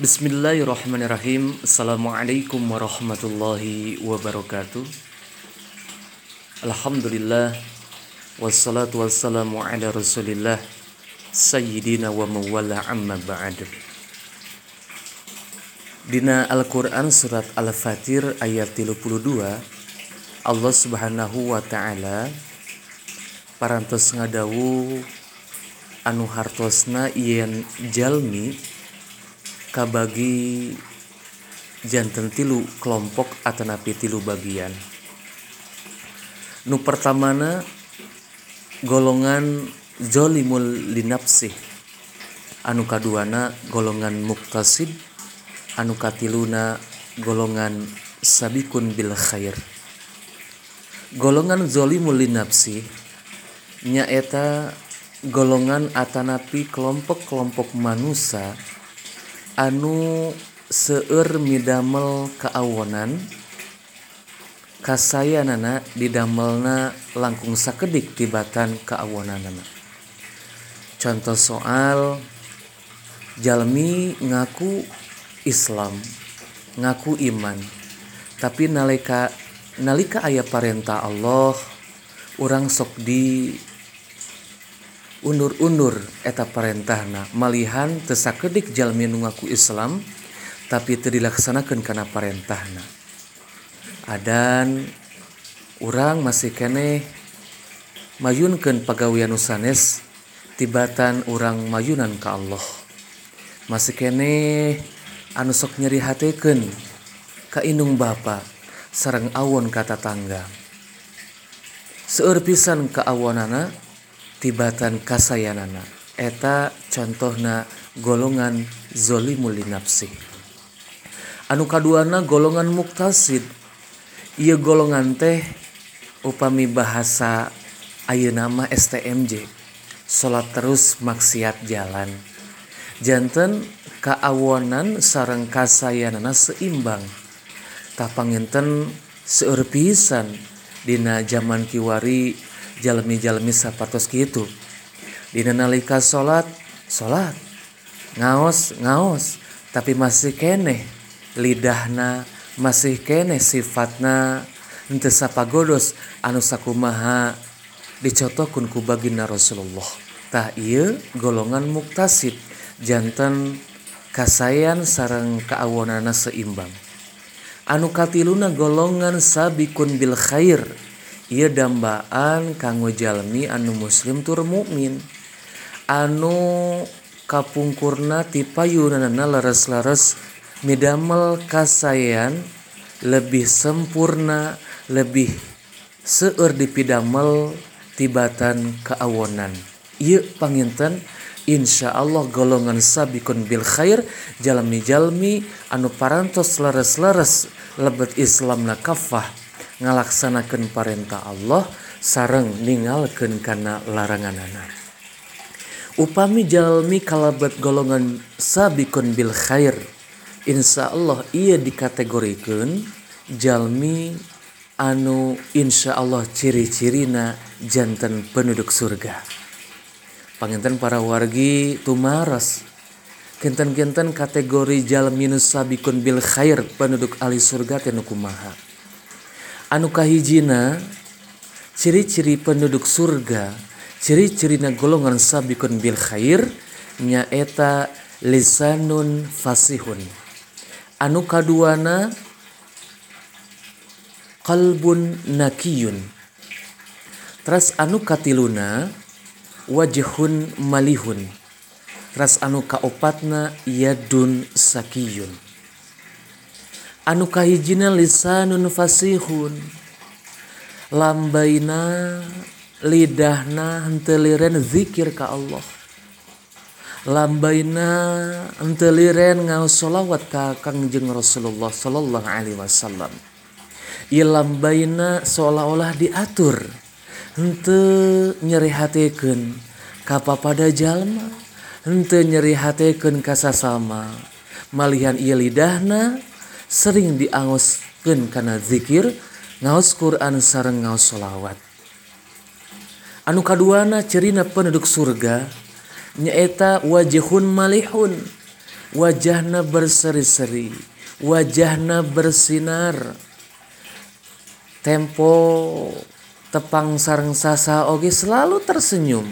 Bismillahirrahmanirrahim. Assalamualaikum warahmatullahi wabarakatuh. Alhamdulillah. Wassalatu wassalamu ala rasulillah. Sayyidina wa mawala amma ba'd. Dina Al-Quran surat Al-Fatir ayat 32 Allah subhanahu wa ta'ala Parantos ngadawu anu hartosna yen jalmi kabagi janten tilu kelompok ataupi tilu bagian. Nu pertamana golongan zolimul linafsih anu kaduana golongan muktasid. Anu katiluna golongan sabikun bil khair. Golongan zolimul linafsih nyaeta golongan atanapi kelompok-kelompok manusia anu seueur midamel kaawonan kasayanana didamelna langkung sakedik tibatan kaawonanana contoh soal jalmi ngaku Islam ngaku iman. Tapi nalika nalika ayah perintah Allah orang sok di undur-undur eta parentahna malihan tesakedik jalmi nu ngaku Islam tapi teu dilaksanakeun kana parentahna adan urang masih kene mayunkan nu nusanes tibatan urang mayunan ka Allah. Masih kene anu sok nyeri hatikeun ka indung bapa sareng awon kata tangga ka keawanana tibatan kasayanana. Eta contohna golongan zolimul nafsi anu kaduana golongan muktasid. Ia golongan teh upami bahasa ayu nama STMJ salat terus maksiat jalan. Jantan keawanan sarang kasayanana seimbang. Tapangenten seueur pisan dina zaman kiwari jalmi-jalmi sapatos gitu Dina nalika salat salat ngaos ngaos. Tapi masih kene lidahna masih kene sifatna. Henteu sapagodos anu sakumaha. Dicotokun ku baginda Rasulullah. Tah ieu golongan muktasid jantan kasayan sarang keawonana seimbang. Anu katiluna golongan sabikun bil khair. Ieu dambaan kanggo jalmi anu muslim tur mukmin. Anu kapungkurna tipayunanna leres-leres midamel kasayan lebih sempurna lebih seueur dipidamel tibatan keawonan. Ieu panginten Insya Allah golongan sabikun bil Khair jalmi-jalmi anu parantos leres-leres lebet Islam na kafah. ngalaksanakan perintah Allah sareng ningalkan karena larangan anak upami Jalmi kalabat golongan sabikun Bil Khair Insya Allah ia dikategorikan Jalmi anu Insya Allah ciri-cirina jantan penduduk surga. Panginten para wargi tumaras kenten-kenten kategori jalmi sabikun Bil Khair penduduk ahli surga tenukumaha anu kahijina ciri-ciri penduduk surga ciri-cirina golongan sabikun Bil Khair nyaeta lisanun fasihun. Anu kaduana kalbun nakiyun. Tras anu katiluna wajhun malihun. Tras anu kaopatna yadun sakiyun. anu kahijina lisanun fasihun. Lambaina lidahna henteu liren zikir ka Allah. Lambaina henteu liren ngaos ka Kangjeng Rasulullah sallallahu alaihi wasallam. Ieu lambaina seolah-olah diatur henteu nyerihatekeun ka papada jalma henteu nyerihatekeun ka sasama. Malihan ieu lidahna sering diangoskeun karena zikir ngaos Quran sareng ngaos solawat. Anu kaduana cerina penduduk surga nyaeta wajihun malihun wajahna berseri-seri wajahna bersinar. Tempo tepang sarang sasa oge selalu tersenyum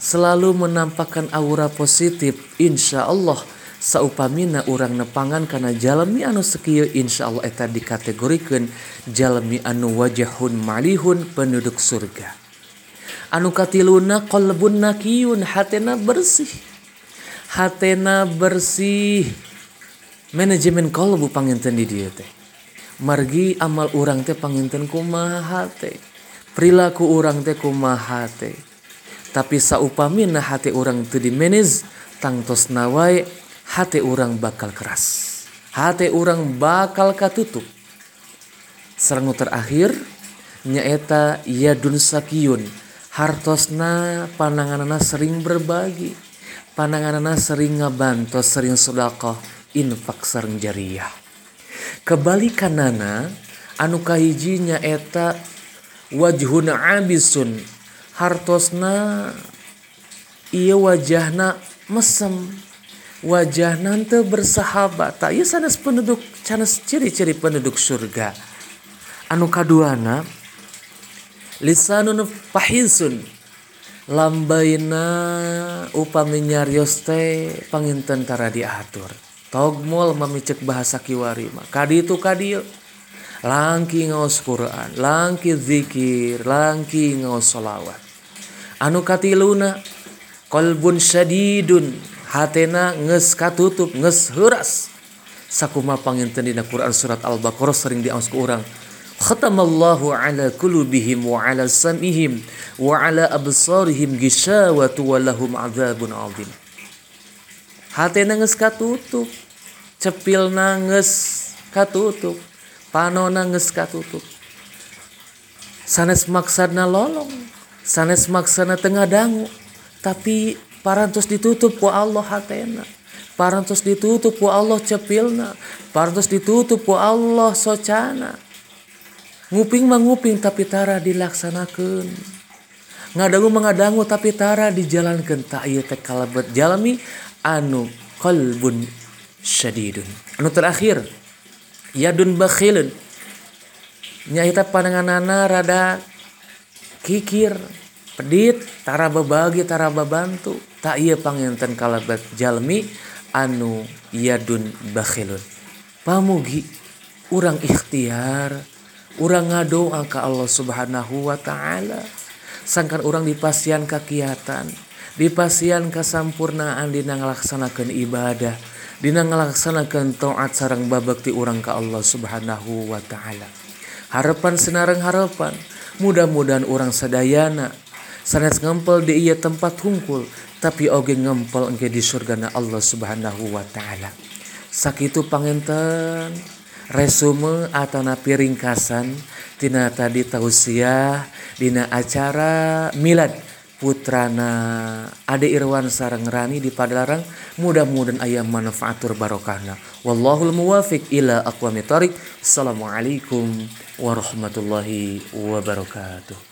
selalu menampakkan aura positif insya Allah saupamina urang nepangan karena jalmi anu sekio Insya Allah eta dikategorikan jalmi anu wajahun malihun penduduk surga. Anu katiluna qolbun nakiyun hatena bersih. Hatena bersih. Manajemen kolbu panginten di dieu teh. Margi amal urang teh panginten kumaha teh. Perilaku urang teh kumaha teh. Tapi saupamina hati urang teu dimanage tangtos nawai hati orang bakal keras. Hati orang bakal katutup. Serangu terakhir nyaeta yadun sakiyun hartosna pananganana sering berbagi. Pananganana sering ngabantos sering sodakoh infak sareng jariah. Kebalikanana anu kahiji nyaeta wajhun abisun. Hartosna iya wajahna mesem. wajah nante bersahabat. Tak sanes penduduk canes ciri-ciri penduduk surga. Anu kaduana lisanun pahisun lambaina upami nyarios teh panginten tara diatur. Togmol memicek bahasa kiwari mah. Kadi itu kadi langki ngaos Quran langki zikir langki ngaos solawat. Anu katiluna kolbun syadidun. Hatena nges katutup nges heras sakuma panginten dina Quran surat Al-Baqarah sering diaos ku urang. Khatamallahu ala qulubihim wa ala sam'ihim wa ala absarihim gishawatu wa lahum adzabun adzim hatena nges katutup cepilna nges katutup panona nges katutup. Sanes maksana lolong sanes maksana tengah dangu tapi parantos ditutup ku Allah hatena. Parantos ditutup ku Allah cepilna. Parantos ditutup ku Allah socana. Nguping manguping tapi tara dilaksanakan ngadangu mengadangu tapi tara dijalankan tak iya teh kalebet jalmi anu qalbun syadidun. Anu terakhir yadun bakhilun. Nyaita pandanganana rada kikir Pedittara bebagitara babantu. Tak ia panginten kalabat Jalmi anu Yaun Baun pamugi orang ikhtiar orang ngado angka Allah subhanahu Wa ta'ala. Sangkan orang dipasian kekiatan dipasian kesampurnaan dinang laksanakan ibadah dinang laksanakan toat sarang babakti orang ke Allah subhanahu Wa ta'ala. Harapan senarang harapan mudah-mudahan orang sedayana sanes ngempel di iya tempat hungkul tapi oge ngempel engke di surgana Allah subhanahu wa ta'ala. Sakitu pangenten resume atau napi ringkasan tina tadi tausiah dina acara milad putrana Ade Irwan sarang Rani di Padalarang mudah-mudahan ayam manfaatur barokahna. Wallahul muwafiq ila aqwamit thoriq assalamualaikum warahmatullahi wabarakatuh